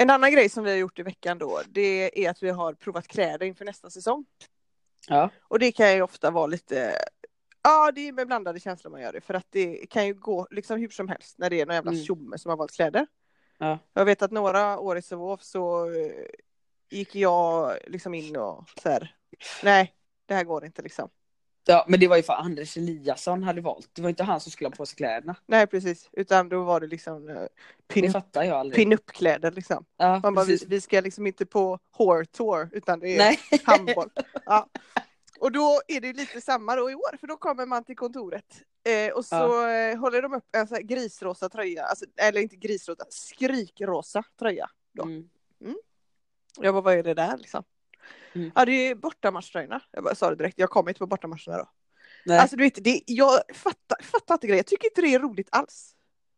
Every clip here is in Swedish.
En annan grej som vi har gjort i veckan då, det är att vi har provat kläder inför nästa säsong. Ja. Och det kan ju ofta vara lite, ja det är med blandade känslor man gör det, för att det kan ju gå liksom hur som helst när det är någon jävla Mm. tjomme som har valt kläder. Ja. Jag vet att några år i Sävehof så eh, gick jag liksom in och så här, nej, det här går inte liksom. Ja, men det var ju för Anders Eliasson hade valt. Det var inte han som skulle ha på sig kläderna. Nej precis, utan då var det liksom eh, Det pin, pin-up-kläder liksom. ja, Man bara, vi, vi ska liksom inte på whore tour utan det är Nej. handboll. Ja. Och då är det lite samma då i år, för då kommer man till kontoret. Eh, och så eh, håller de upp en så här grisrosa tröja, alltså, eller inte grisrosa, skrikrosa tröja. Då. Mm. Jag bara, vad är det där liksom? Mm. Ja det är bortamatchtröjorna. Jag bara sa det direkt, jag kommer inte på bortamatcherna då. Nej. Alltså du vet, det, jag fattar, fattar inte grejen, jag tycker inte det är roligt alls.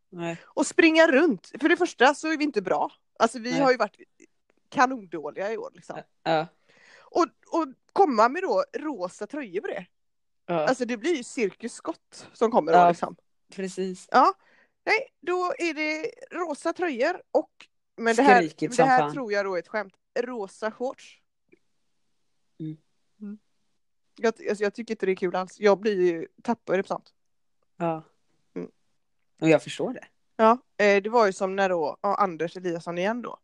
Nej. Och springa runt, för det första så är vi inte bra. Alltså vi Nej. har ju varit kanondåliga i år liksom. Ja. Och, och komma med då rosa tröjor på det. Ja. Alltså det blir ju Cirkus Scott som kommer då Ja. liksom. precis. Ja, nej, då är det rosa tröjor och men det här, Skrikigt det här tror jag då är ett skämt. Rosa shorts. Mm. Mm. Jag, alltså, jag tycker inte det är kul alls. Jag blir ju tappare på sånt. Ja. Mm. Och jag förstår det. Ja, eh, det var ju som när då ja, Anders Eliasson igen då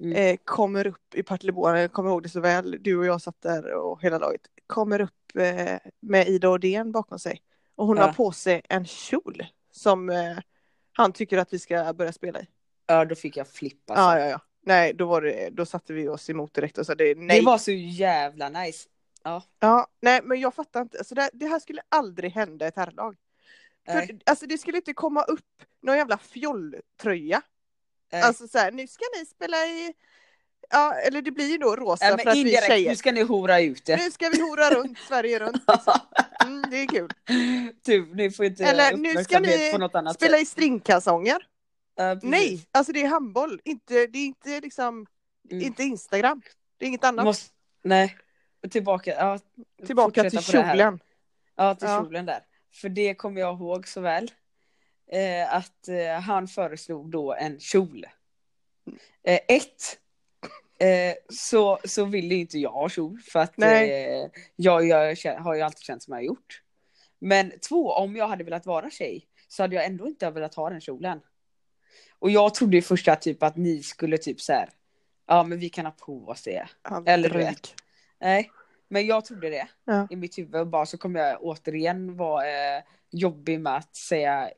Mm. eh, kommer upp i Partilleborna, jag kommer ihåg det så väl, du och jag satt där och hela laget, kommer upp eh, med Ida Odén bakom sig. Och hon Ja. har på sig en kjol som eh, han tycker att vi ska börja spela i. Ja, då fick jag flippa. alltså. Ja, ja, ja. Nej, då, var det, då satte vi oss emot direkt och sa det, nej. Det var så jävla nice. Ja. Ja, nej, men jag fattar inte. Alltså, det, det här skulle aldrig hända ett herrlag. För, alltså, det skulle inte komma upp någon jävla fjolltröja. Nej. Alltså så här, nu ska ni spela i, ja, eller det blir ju då rosa Ja, för att vi indirekt, tjejer. nu ska ni hora ut det. Nu ska vi hora runt Sverige runt. Liksom. Mm, det är kul. typ, ni får inte Eller nu ska ni på något annat Spela sätt. i stringkalsonger. Ja. Nej, alltså det är handboll. Inte, det är inte liksom, Mm. inte Instagram. Det är inget annat. Måste, nej, tillbaka. Ja, Tillbaka till kjolen. Ja, till Ja. kjolen där. För det kommer jag ihåg så väl. Eh, att eh, han föreslog då en kjol. Eh, ett, eh, så, så ville inte jag ha kjol för att eh, jag, jag har ju alltid känt som jag har gjort. Men två, om jag hade velat vara tjej så hade jag ändå inte velat ha den kjolen. Och jag trodde ju först att, typ, att ni skulle typ så här. ja men vi kan ha på oss det. Eller du vet. Nej, men jag trodde det Ja. i mitt huvud. Och bara så kommer jag återigen vara eh, jobbig med att säga,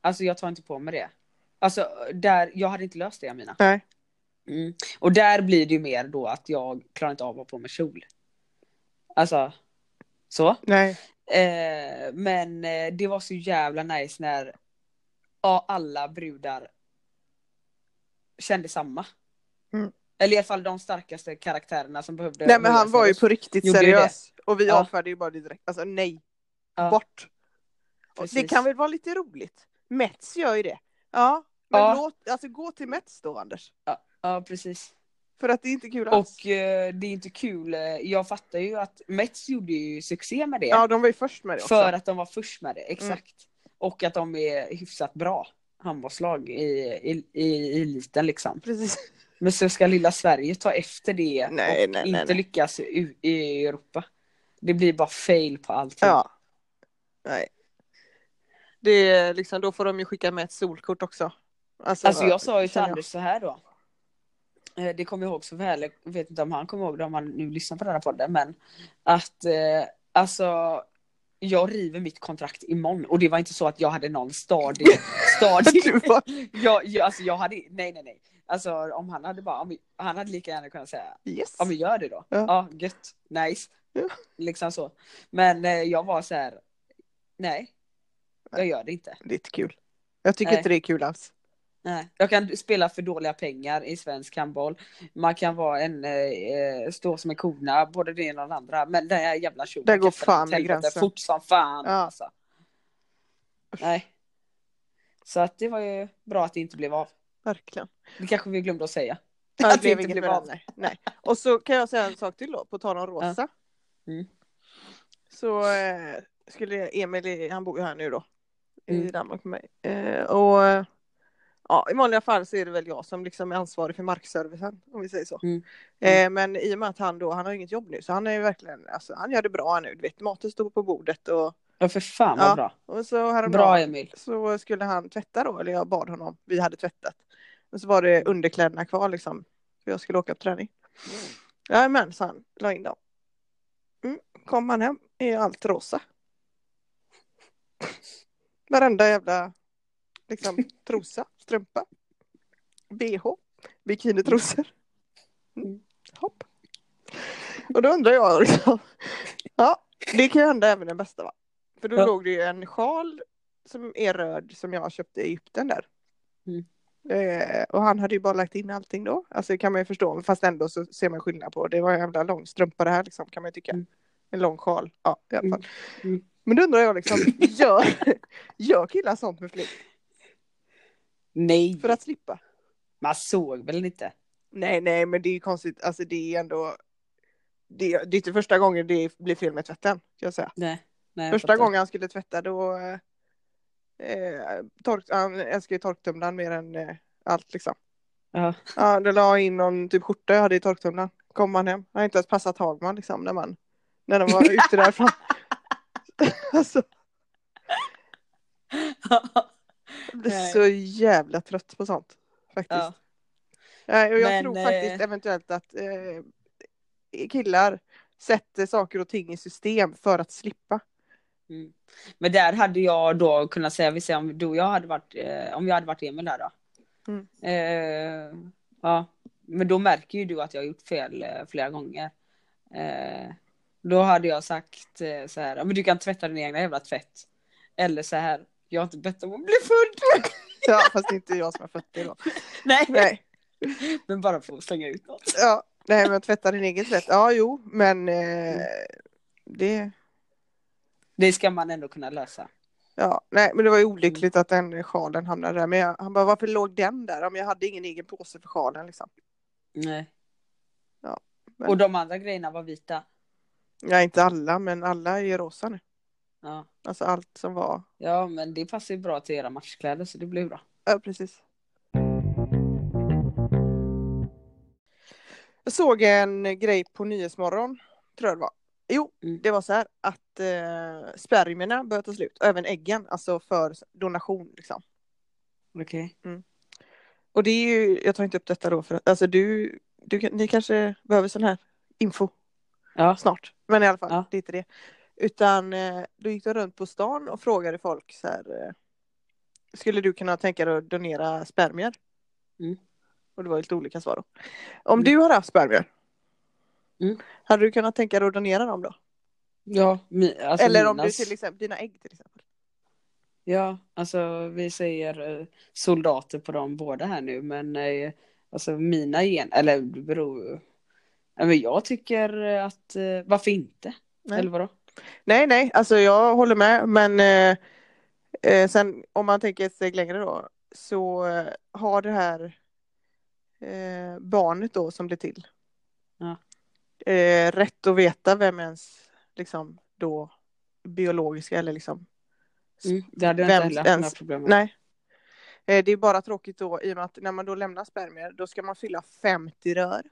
alltså jag tar inte på mig det. Alltså där, jag hade inte löst det jag mina. Nej. Mm. Och där blir det ju mer då att jag klarar inte av att ha på mig kjol. Alltså, så. Nej. Eh, men eh, det var så jävla nice när ja, alla brudar kände samma. Mm. Eller i alla fall de starkaste karaktärerna som behövde Nej men han var ju på riktigt seriös. Och vi Ja. avfärdade ju bara det direkt. Alltså nej. Ja, Bort. Och det precis. kan väl vara lite roligt. Mets gör ju det. Ja. Men Ja. låt, alltså gå till Mets då Anders. Ja, precis. För att det är inte kul alls. Och eh, det är inte kul. eh, Jag fattar ju att Mets gjorde ju succé med det. Ja de var ju först med det också. för att de var först med det, exakt. Och att de är hyfsat bra handbollslag i, i, i eliten liksom. Precis. Men så ska lilla Sverige ta efter det Nej, och nej, inte nej. lyckas i, i Europa. Det blir bara fail på allting. Ja. Nej. Det är liksom, då får de ju skicka med ett solkort också. Alltså jag sa ju till. Anders så här då. Eh, Det kommer jag ihåg så väl, jag vet inte om han kommer ihåg det om han nu lyssnar på den här podden, men att eh, alltså jag river mitt kontrakt imorgon och det var inte så att jag hade någon stadig, stadig jag, jag, alltså jag hade, nej nej nej. Alltså om han hade bara, om han hade lika gärna kunnat säga, Yes. ja men gör det då. Ja. Ja, gött, nice. Ja. Liksom så. Men eh, jag var så här, nej. Jag gör det inte. Det är inte kul. Jag tycker Nej. inte det är kul alls. Nej. Jag kan spela för dåliga pengar i svensk handboll. Man kan vara en, eh, stå som en kona, både det ena och det andra. Men den här jävla kjolen Där går fan helvete gränsen. Fort som fan. Ja. Alltså. Nej. Så att det var ju bra att det inte blev av. Verkligen. Det kanske vi glömde att säga. Ja, Att det inte blev av. Nej. nej. Och så kan jag säga en sak till då, på tal om rosa. Mm. Så eh, skulle Emil, i- han bor ju här nu då, i Mm. Danmark med mig. Eh, och ja, i vanliga fall så är det väl jag som liksom är ansvarig för markservicen om vi säger så. Mm. Eh, men i och med att han då, han har inget jobb nu så han är ju verkligen, alltså han gör det bra nu. Du vet, maten står på bordet och, Ja för fan vad Ja. bra. och så häromdagen Bra Emil. så skulle han tvätta då, eller jag bad honom, vi hade tvättat. Och så var det underkläderna kvar liksom, för jag skulle åka på träning. Jajamän, sa han, la in dem. Mm. Kom han hem, är allt rosa. Varenda jävla liksom trosa, strumpa, bh, bikinitrosor. Mm. Hopp. Och då undrar jag liksom, ja, det kan ju hända även den bästa va? För då Ja. låg det ju en sjal som är röd som jag köpte i Egypten där. Mm. Eh, och han hade ju bara lagt in allting då. Alltså det kan man ju förstå, fast ändå så ser man skillnad på. Det var en jävla lång strumpa det här liksom kan man ju tycka. Mm. En lång sjal, ja i alla Mm. fall. Mm. Men då undrar jag liksom, gör, gör killar sånt med flit? Nej, För att slippa? man såg väl inte? Nej, nej, men det är ju konstigt. Alltså det är ändå. Det, det är inte första gången det blir fel med tvätten. Kan jag säga. Nej. Nej Första fattar. gången han skulle tvätta då. Eh, tork, han älskar ju torktumlaren mer än eh, allt liksom. Ja. Ja, då la in någon typ skjorta jag hade i torktumlaren. Kom han hem. Han har inte ens passat Hagman liksom när man. När de var ute därifrån. alltså, jag Nej. så jävla trött på sånt. Faktiskt. ja. Nej, och jag Men, tror eh, faktiskt eventuellt att eh, killar sätter saker och ting i system för att slippa. Mm. Men där hade jag då kunnat säga, vi säger om du och jag hade varit, eh, om jag hade varit Emil där då. Mm. Eh, ja, men då märker ju du att jag har gjort fel eh, flera gånger. Eh, då hade jag sagt så här, "Ja, men du kan tvätta din egna jävla tvätt. Eller så här, jag har inte bett om att bli född. Ja, fast det är inte jag som har fött det då. Nej, Nej, men bara för att slänga ut något. ja, nej men tvätta din egen tvätt. Ja, jo, men eh, det. Det ska man ändå kunna lösa. Ja, nej, men det var ju olyckligt att den sjalen hamnade där. Men jag, han bara, varför låg den där? Om jag hade ingen egen påse för sjalen liksom. Nej. Ja, men- Och de andra grejerna var vita. Ja, inte alla, men alla är rosa nu. Ja. Alltså allt som var. ja, men det passar ju bra till era matchkläder så det blir bra. Ja, precis. Jag såg en grej på Nyhetsmorgon, tror jag det var. Jo, Mm. det var så här att eh, spermierna börjar ta slut, och även äggen, alltså för donation liksom. Okej. Och det är ju, jag tar inte upp detta då för att, alltså du, du ni kanske behöver sån här info Ja. snart. Men i alla fall, Ja. det är inte det. Utan eh, då gick jag runt på stan och frågade folk så här. Eh, skulle du kunna tänka dig att donera spermier? Mm. Och det var lite olika svar då. Om Mm. du hade haft spermier. Mm. Hade du kunnat tänka dig att donera dem då? Ja, alltså Eller om du till exempel, dina ägg till exempel. Ja, alltså vi säger eh, soldater på dem båda här nu, men alltså mina gen, eller det beror men jag tycker att, varför inte? Nej. Eller vadå? Nej, nej, alltså jag håller med. Men eh, eh, sen om man tänker ett steg längre då. Så eh, har det här eh, barnet då som blir till. Ja. Eh, rätt att veta vem ens liksom då biologiska eller liksom. Mm, det hade Vem inte ens- problem med. Nej. Eh, det är bara tråkigt då i och med att när man då lämnar spermier då ska man fylla 50 rör.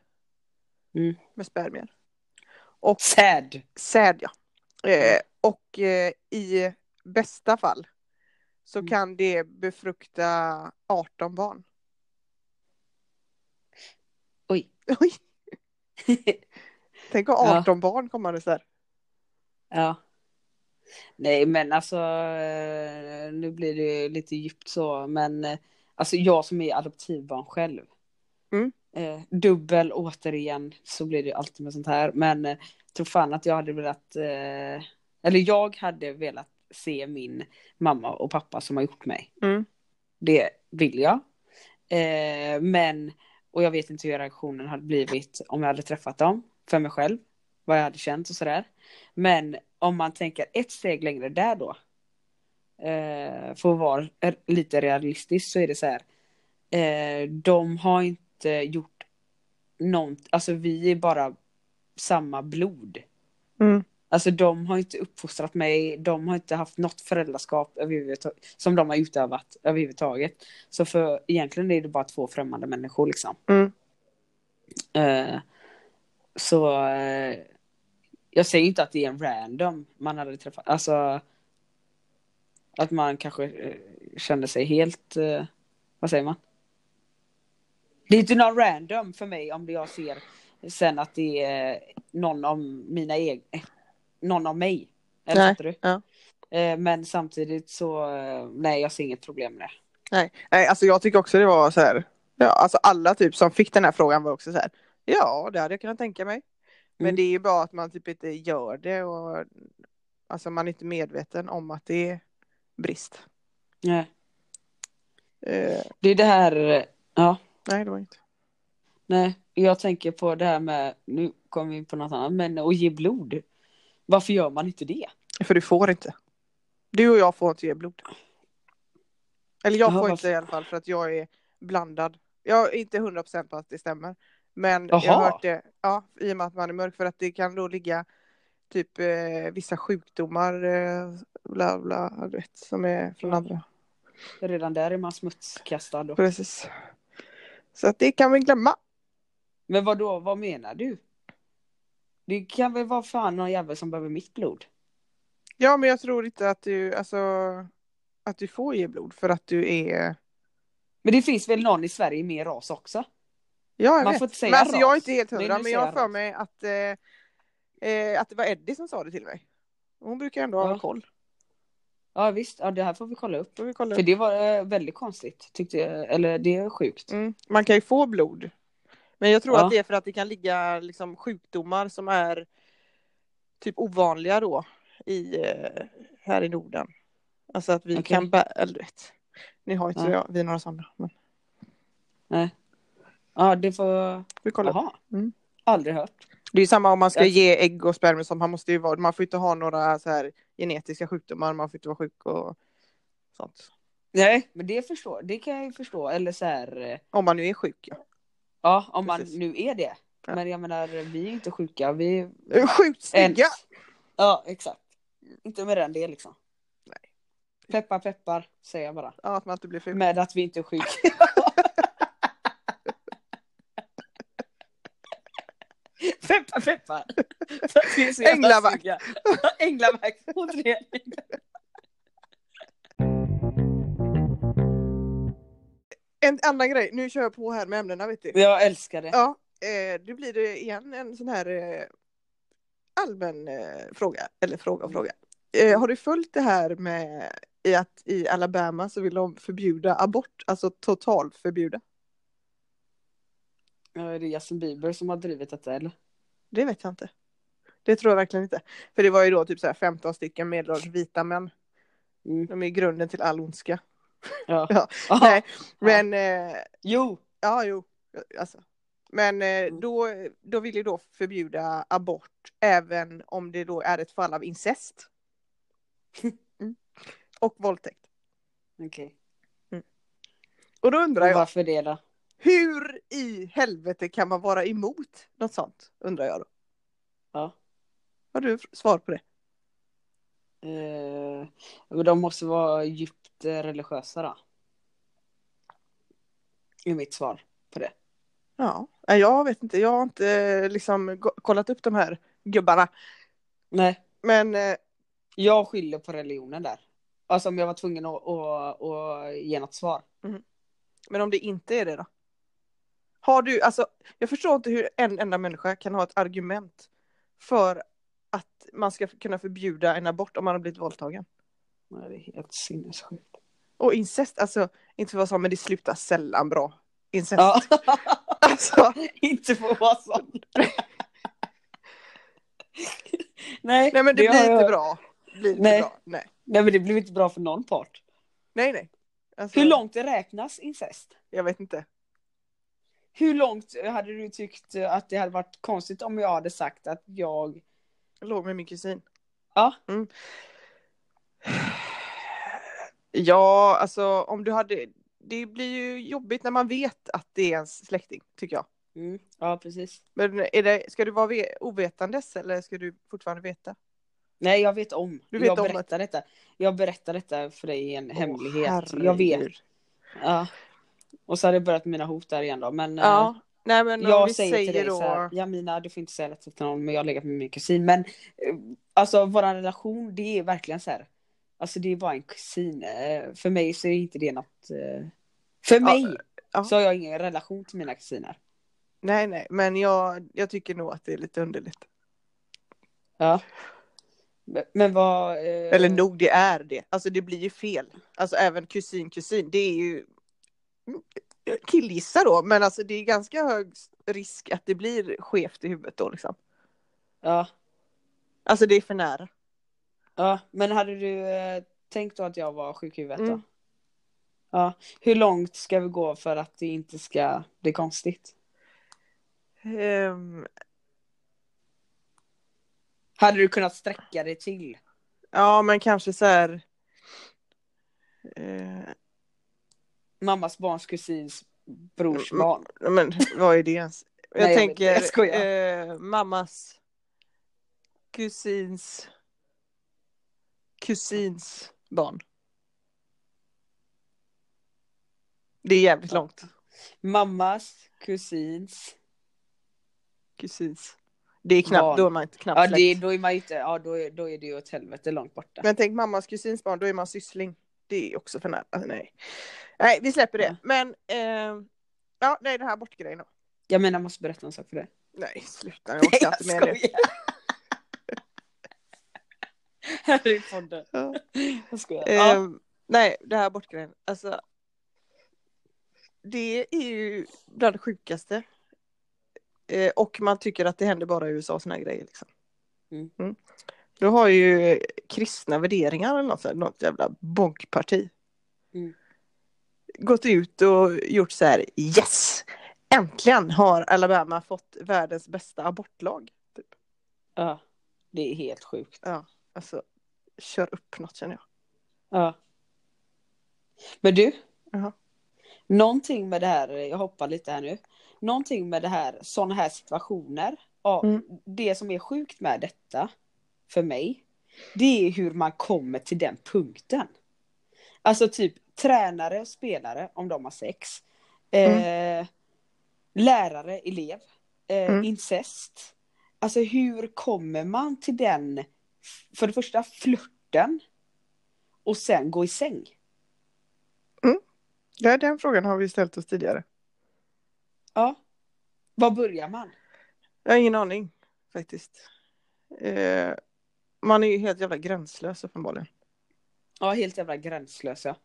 Mm. Med spermier. Och Säd! Säd ja. Eh, och eh, i bästa fall så Mm. kan det befrukta 18 barn. Oj. Oj, tänk att Ja. 18 barn kommer det så här. Ja. Nej men alltså, eh, nu blir det lite djupt så, men eh, alltså jag som är adoptivbarn själv. Mm. Eh, dubbel återigen så blir det ju alltid med sånt här, men eh, tror fan att jag hade velat, eh, eller jag hade velat se min mamma och pappa som har gjort mig. Mm. Det vill jag. Eh, men, och jag vet inte hur reaktionen hade blivit om jag hade träffat dem för mig själv. Vad jag hade känt och sådär. Men om man tänker ett steg längre där då. Eh, för att vara lite realistisk så är det så här. Eh, de har inte gjort något, alltså vi är bara samma blod. Mm. Alltså de har inte uppfostrat mig, de har inte haft något föräldraskap som de har utövat överhuvudtaget. Så för egentligen är det bara två främmande människor liksom. Mm. Eh, så eh, jag säger inte att det är en random man hade träffat, alltså att man kanske eh, kände sig helt, vad säger man? Det är inte någon random för mig om jag ser sen att det är någon av mina egna, någon av mig. Eller Nej, du? ja. Eh, Men samtidigt så, eh, nej jag ser inget problem med det. Nej, nej, alltså jag tycker också det var så här. Ja, alltså alla typ som fick den här frågan var också så här. Ja, det hade jag kunnat tänka mig. Men Mm. det är ju bara att man typ inte gör det och alltså man är inte medveten om att det är brist. Nej. Eh, Det är det här, eh, ja, nej, det var inte. nej, jag tänker på det här med, nu kommer vi in på något annat, men att ge blod. Varför gör man inte det? För du får inte. Du och jag får inte ge blod. Eller jag Jaha, får varför? inte i alla fall för att jag är blandad. Jag är inte hundra procent på att det stämmer. Men jag Jaha. har hört det, ja, i och med att man är mörk. För att det kan då ligga typ eh, vissa sjukdomar, eh, bla bla, du vet, som är från andra. Redan där är man smutskastad då. Precis. Så att det kan vi glömma. Men vad då, vad menar du? Det kan väl vara fan någon jävel som behöver mitt blod? Ja, men jag tror inte att du, alltså, att du får ge blod för att du är Men det finns väl någon i Sverige min ras också? Ja, jag Man vet. får inte säga men alltså, jag är inte helt hundra, men jag har för mig att, eh, eh, att det var Eddie som sa det till mig. Hon brukar ändå ha Ja. koll. Ja visst, ja, det här får vi kolla upp. Får vi kolla För upp. det var eh, väldigt konstigt, tyckte jag. Eller det är sjukt. Mm. Man kan ju få blod. Men jag tror Ja. att det är för att det kan ligga liksom, sjukdomar som är typ ovanliga då i, eh, här i Norden. Alltså att vi Okej. kan bära, eller du vet. Ni har inte Ja. jag, vi några sådana. Men Nej. Ja, det får... vi kollar. Jaha. Mm. Aldrig hört. Det är ju samma om man ska Jag- ge ägg och spermier som man måste ju vara. Man får inte ha några så här genetiska sjukdomar. Man får inte vara sjuk och sånt. Nej, men det förstår, det kan jag ju förstå. Eller så här, eh, Om man nu är sjuk. Ja. ja, om man Precis. nu är det. Ja. Men jag menar, vi är inte sjuka. Vi... Sjukt snygga! Ja, exakt. Inte med den det liksom. Nej. Peppar peppar, säger jag bara. Ja, att man inte blir sjuk. Med att vi inte är sjuka. peppar peppar. Änglavakt. Änglavakt. Återigen. En annan grej, nu kör jag på här med ämnena vet du. Jag älskar det. Ja, eh, nu blir det igen en sån här eh, allmän eh, fråga, eller fråga och fråga. Eh, har du följt det här med i att i Alabama så vill de förbjuda abort, alltså totalt förbjuda? Ja, är det Justin Bieber som har drivit detta eller? Det vet jag inte. Det tror jag verkligen inte. För det var ju då typ så här 15 stycken medelålders vita män. Mm. De är grunden till all ondska. Ja. Ja. Nej, men eh, Jo. Ja, jo. Alltså. Men eh, Mm. då, då vill ju då förbjuda abort även om det då är ett fall av incest. Mm. Och våldtäkt. Okej. Och då undrar Och jag, varför det då? Hur i helvete kan man vara emot något sånt? Undrar jag då. Ja. Har du svar på det? Eh, de måste vara djupt eh, religiösa då. Är mitt svar på det. Ja, jag vet inte. Jag har inte eh, liksom kollat upp de här gubbarna. Nej. Men eh, Jag skyller på religionen där. Alltså om jag var tvungen att, att, att ge något svar. Men om det inte är det då? Har du, alltså, jag förstår inte hur en enda människa kan ha ett argument för att man ska kunna förbjuda en abort om man har blivit våldtagen. Nej, det är helt sinnessjukt. Och incest, alltså, inte för vad som men det slutar sällan bra. Incest. Ja. Alltså, inte för att vara sån. nej, nej men det, har blir jag- inte bra. Det blir inte Nej. bra. Nej, Nej men det blev inte bra för någon part. nej. nej. Alltså, Hur långt det räknas incest? Jag vet inte. Hur långt hade du tyckt att det hade varit konstigt om jag hade sagt att jag... Jag låg med min kusin. Ja. Mm. Ja, alltså om du hade... Det blir ju jobbigt när man vet att det är ens släkting, tycker jag. Mm, ja precis. Men är det, ska du vara ve- ovetandes eller ska du fortfarande veta? Nej jag vet om. Du vet jag om berättar detta. Jag berättar detta för dig i en hemlighet. herregud. Jag vet. Ja. Och så har det börjat med mina hot där igen då. Men eh, Ja, nej men jag vi säger, säger, till dig då. så här, Jamina du får inte säga detta till någon men jag har legat med min kusin. Men eh, alltså våran relation det är verkligen så här. Alltså det är bara en kusin. Eh, För mig så är inte det något. eh, För mig ja. så har jag ingen relation till mina kusiner. Nej, nej, men jag, jag tycker nog att det är lite underligt. Ja. Men- Men vad. eh, Eller nog, det är det. Alltså det blir ju fel. Alltså även kusin, kusin, det är ju jag killgissar då, men alltså det är ganska hög risk att det blir skevt i huvudet då liksom. Ja. Alltså det är för nära. Ja, men hade du eh, tänkt då att jag var sjuk i huvudet då? Mm. Ja. Hur långt ska vi gå för att det inte ska bli konstigt? Ehm, Hade du kunnat sträcka dig till? ja, men kanske så här. eh, Mammas barns kusins brors Mm, barn. men vad är det ens? Jag Nej, jag vet tänker jag skojar. eh, mammas kusins kusins barn. Det är jävligt Ja. långt. Mammas kusins. Kusins. Det är knappt, Barn. då är man inte knappt Ja, släkt. det, då är man inte, ja då är, då är det ju åt helvete långt borta. Men tänk mammas kusins barn, då är man syssling. Det är också för nära. Nej. Nej, vi släpper det. Ja. Men eh, ja, nej, den här bortgrejen då. Jag menar, jag måste berätta en sak för dig. Nej, sluta. Jag orkar inte med det. Här är podden. Ja. Jag skojar. Ja. Ehm, nej, det här bortgrejen. Alltså. Det är ju bland det sjukaste. Eh, och man tycker att det händer bara i USA såna här grejer. Liksom. Mm. Då har ju kristna värderingar eller något, något jävla bonkparti. Mm. Gått ut och gjort så här. Yes! Äntligen har Alabama fått världens bästa abortlag. Typ. ja. Det är helt sjukt. Ja, alltså kör upp något känner jag. Ja. Men du. Jaha. Någonting med det här, jag hoppar lite här nu. Någonting med det här, sådana här situationer. Ja, Mm. Det som är sjukt med detta, för mig, det är hur man kommer till den punkten. Alltså typ tränare och spelare, om de har sex. Eh, lärare, elev. Eh, Mm. Incest. Alltså hur kommer man till den, för det första flörten. Och sen gå i säng. Ja, den frågan har vi ställt oss tidigare. Ja. Var börjar man? Jag har ingen aning faktiskt. Eh, man är ju helt jävla gränslös uppenbarligen. Ja, helt jävla gränslösa.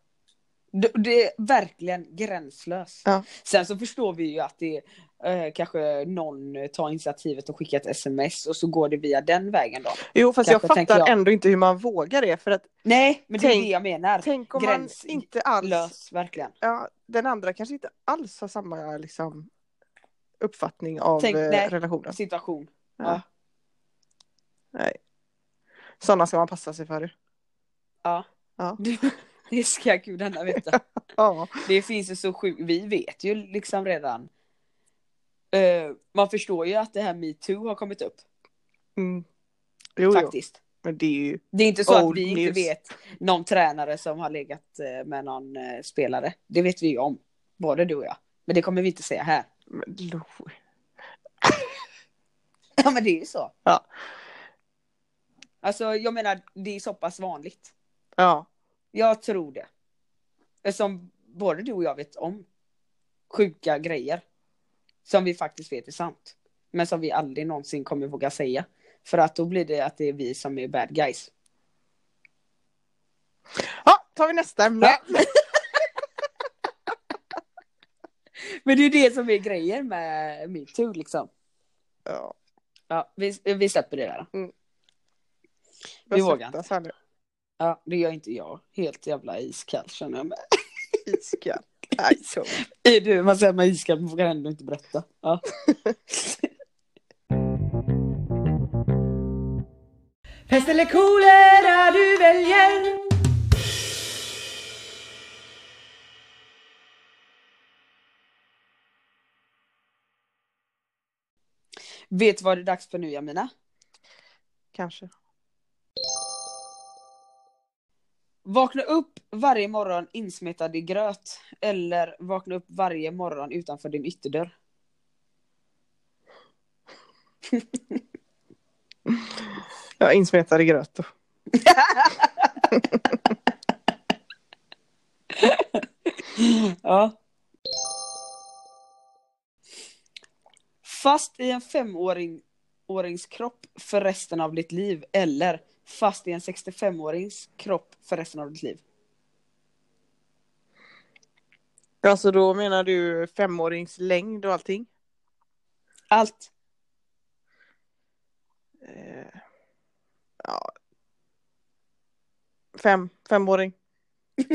Det, det är verkligen gränslös. Ja. Sen så förstår vi ju att det eh, kanske någon tar initiativet och skickar ett sms och så går det via den vägen då. Jo, fast Kanske, jag fattar jag. ändå inte hur man vågar det. För att Nej, men det är det jag menar. tänk om Gräns- man inte alls... Lös, verkligen. Ja, den andra kanske inte alls har samma liksom, uppfattning av Tänk- eh, nej. relationen. Situation. Ja. Ja. Nej. Sådana ska man passa sig för. Ja. Ja. Det ska gudarna veta. Ja. Det finns ju så sjukt, vi vet ju liksom redan. Eh, man förstår ju att det här metoo har kommit upp. Mm. Jo, jo, faktiskt. men det är ju... Det är inte så att vi inte news. vet någon tränare som har legat eh, med någon eh, spelare. Det vet vi ju om. Både du och jag. Men det kommer vi inte säga här. men, lo- Ja men det är ju så. Ja. Alltså jag menar det är så pass vanligt. Ja. Jag tror det. Eftersom både du och jag vet om sjuka grejer. Som vi faktiskt vet är sant. Men som vi aldrig någonsin kommer våga säga. För att då blir det att det är vi som är bad guys. ja, tar vi nästa ämne. Ja. Men det är ju det som är grejen med metoo liksom. Ja. Ja, vi, vi släpper det där. Mm. Vi vågar nu. Ja, det gör inte jag. Helt jävla iskall känner jag mig. Iskall. Nej, så. Är du, man säger man är iskall men vågar ändå inte berätta. Ja. Pest eller kolera du väljer Vet du vad det är dags för nu Jamina? Kanske. Vakna upp varje morgon insmetad i gröt. Eller vakna upp varje morgon utanför din ytterdörr. Ja, insmetad i gröt då. Ja. Fast i en femåring årings kropp för resten av ditt liv eller fast i en 65-årings kropp för resten av ditt liv. Alltså då menar du femårings längd och allting? Allt. Eh, ja. Fem, femåring.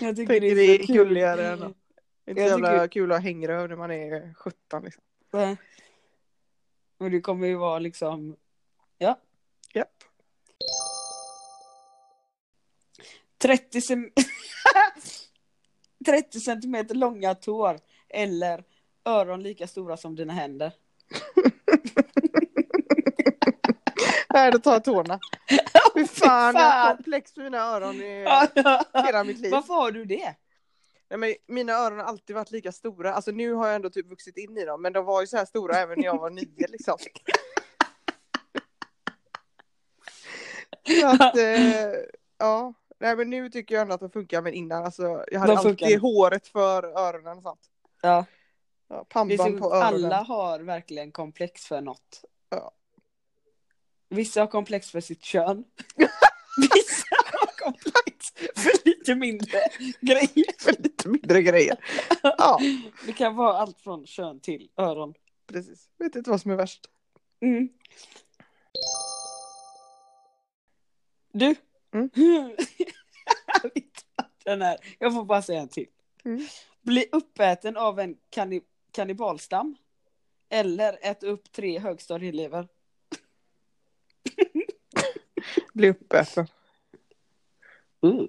Jag tycker Tänker det är så kul. gulligare än det är inte så jävla tycker- kul att ha hängröv när man är 17 liksom. Nej. Och det kommer ju vara liksom, ja. Japp. 30, cm 30 centimeter långa tår eller öron lika stora som dina händer. Nej, då tar jag tårna. Fy fan, jag har komplex för mina öron i hela mitt liv. Varför har du det? Nej, men mina öron har alltid varit lika stora. Alltså nu har jag ändå typ vuxit in i dem, men de var ju så här stora även när jag var nio liksom. Så att, eh, ja. Nej men nu tycker jag ändå att de funkar, men innan alltså, jag hade alltid håret för öronen och sånt. Ja. Ja, pannband på öronen. alla har verkligen komplex för något. Ja. Vissa har komplex för sitt kön. Vissa har komplex för lite mindre grejer. För lite mindre grejer. Ja, Det kan vara allt från kön till öron. precis. Vet inte vad som är värst. Mm. Du. Mm. Jag vet att Den här. Jag får bara säga en till. Mm. Bli uppäten av en kanni- kannibalstam. Eller äta upp tre högstadieelever. Bli uppäten. Uh.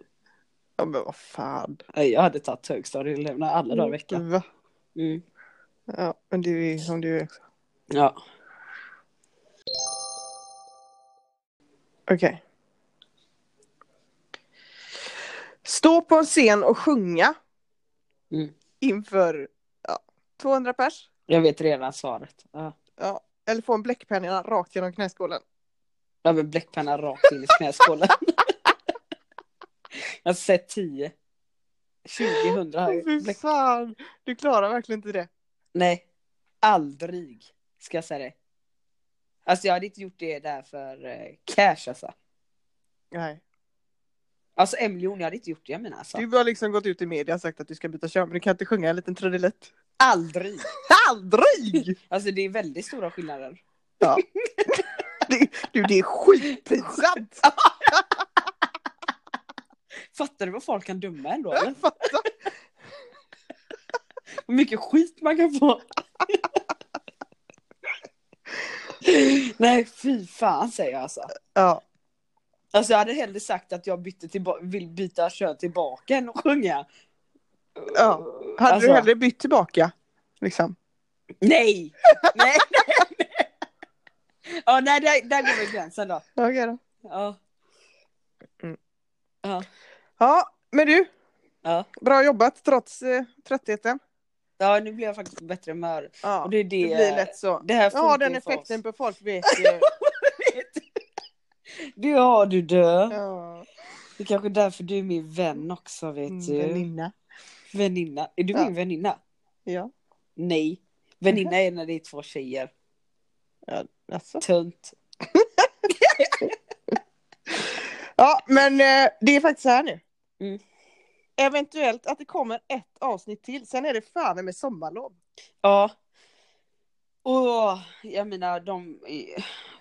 Ja men vad fan. Jag hade tagit högstadieeleverna alla dagar i veckan. Va? Mm. Ja, men du är som du också. Ja. Okej. Stå på en scen och sjunga. Mm. Inför ja, 200 pers. Jag vet redan svaret. Ja. Ja. Eller få en bläckpenna rakt genom knäskålen. Jag vill bläckpenna rakt in i knäskålen. jag har sett 10. 2000 har jag Fy fan. Du klarar verkligen inte det. Nej. Aldrig. Ska jag säga det. Alltså jag hade inte gjort det där för eh, cash alltså. Nej. Alltså en miljon, jag hade inte gjort det jag menar alltså. Du har liksom gått ut i media och sagt att du ska byta kön men du kan inte sjunga en liten trudelutt. Aldrig. Aldrig! Alltså det är väldigt stora skillnader. Ja. Det, du det är skitpinsamt. Fattar du vad folk kan döma ändå eller? Hur mycket skit man kan få. Nej fy fan säger jag alltså. Ja. Alltså jag hade hellre sagt att jag bytte tillba- vill byta kön tillbaka än att sjunga. Ja. Hade Alltså, du hellre bytt tillbaka? Liksom. Nej! nej, nej, nej. Ja nej där, där går väl gränsen då. Okej då. Ja. Mm. Ja. Ja, men du. Ja. Bra jobbat trots eh, tröttheten. ja nu blir jag faktiskt på bättre humör. Ja, Och det är det det, blir lätt så. Det här Ja, den effekten på folk vet ju. Det har du dö. Ja. Det är kanske är därför du är min vän också vet Mm, du. Väninna. Väninna. Är du Ja. min väninna? Ja. Nej. Väninna är när det är två tjejer. ja alltså. Tunt. Ja, men eh, det är faktiskt så här nu. Mm. Eventuellt att det kommer ett avsnitt till, sen är det fan med sommarlov. Ja. Och jag menar, de,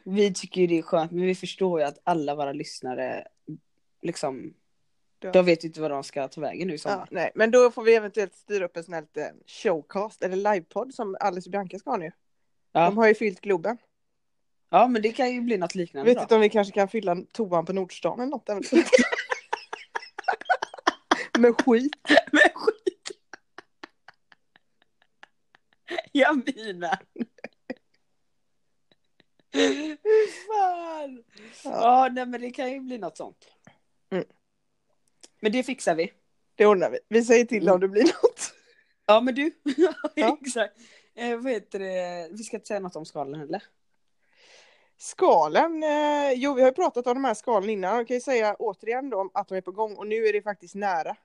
vi tycker ju det är skönt, men vi förstår ju att alla våra lyssnare, liksom, Ja. de vet ju inte vad de ska ta vägen nu i sommar. Ja, nej, men då får vi eventuellt styra upp en sån här liten showcast eller livepodd som Alice och Bianca ska ha nu. Ja. De har ju fyllt Globen. Ja, men det kan ju bli något liknande vet då. inte om vi kanske kan fylla toan på Nordstan eller något. Med skit. Men skit! Jag menar. Fan! Ja, nej, men det kan ju bli något sånt. Mm. Men det fixar vi. Det ordnar vi. Vi säger till Mm. om det blir något. Ja, men du. Ja. Exakt. Eh, vad heter det? Vi ska inte säga något om skalen heller. Skalen, eh, jo vi har ju pratat om de här skalen innan. Jag kan ju säga återigen då att de är på gång och nu är det faktiskt nära.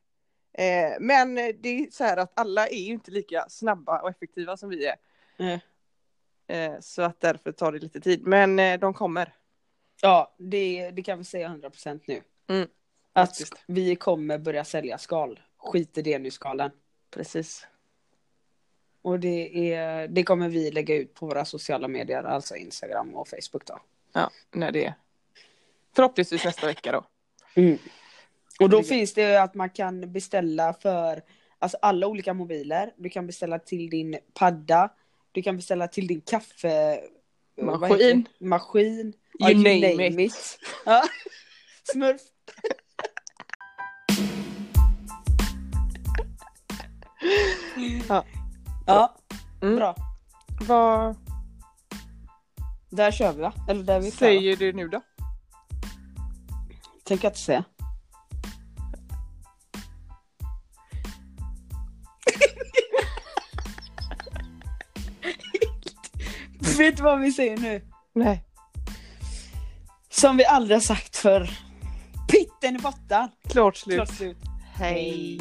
Eh, men det är så här att alla är ju inte lika snabba och effektiva som vi är. Eh. Eh, så att därför tar det lite tid. Men eh, de kommer. Ja, det, det kan vi säga 100% nu. Mm, att faktiskt. vi kommer börja sälja skal. Skit i det nu skalen. Precis. Och det, är, det kommer vi lägga ut på våra sociala medier, alltså Instagram och Facebook då. Ja, när det är. Förhoppningsvis nästa vecka då. Och då finns det att man kan beställa för alltså alla olika mobiler. Du kan beställa till din padda. Du kan beställa till din kaffe... vad Maskin. Ja, You name it. Ja. Smurf. Ja. Ja, Mm. bra. Vad Där kör vi va? Eller där är vi säger du nu då? Tänker jag inte säga. Vet du vad vi säger nu? Nej. Som vi aldrig har sagt för Pitten i botten. Klart slut. Klart slut. Hej.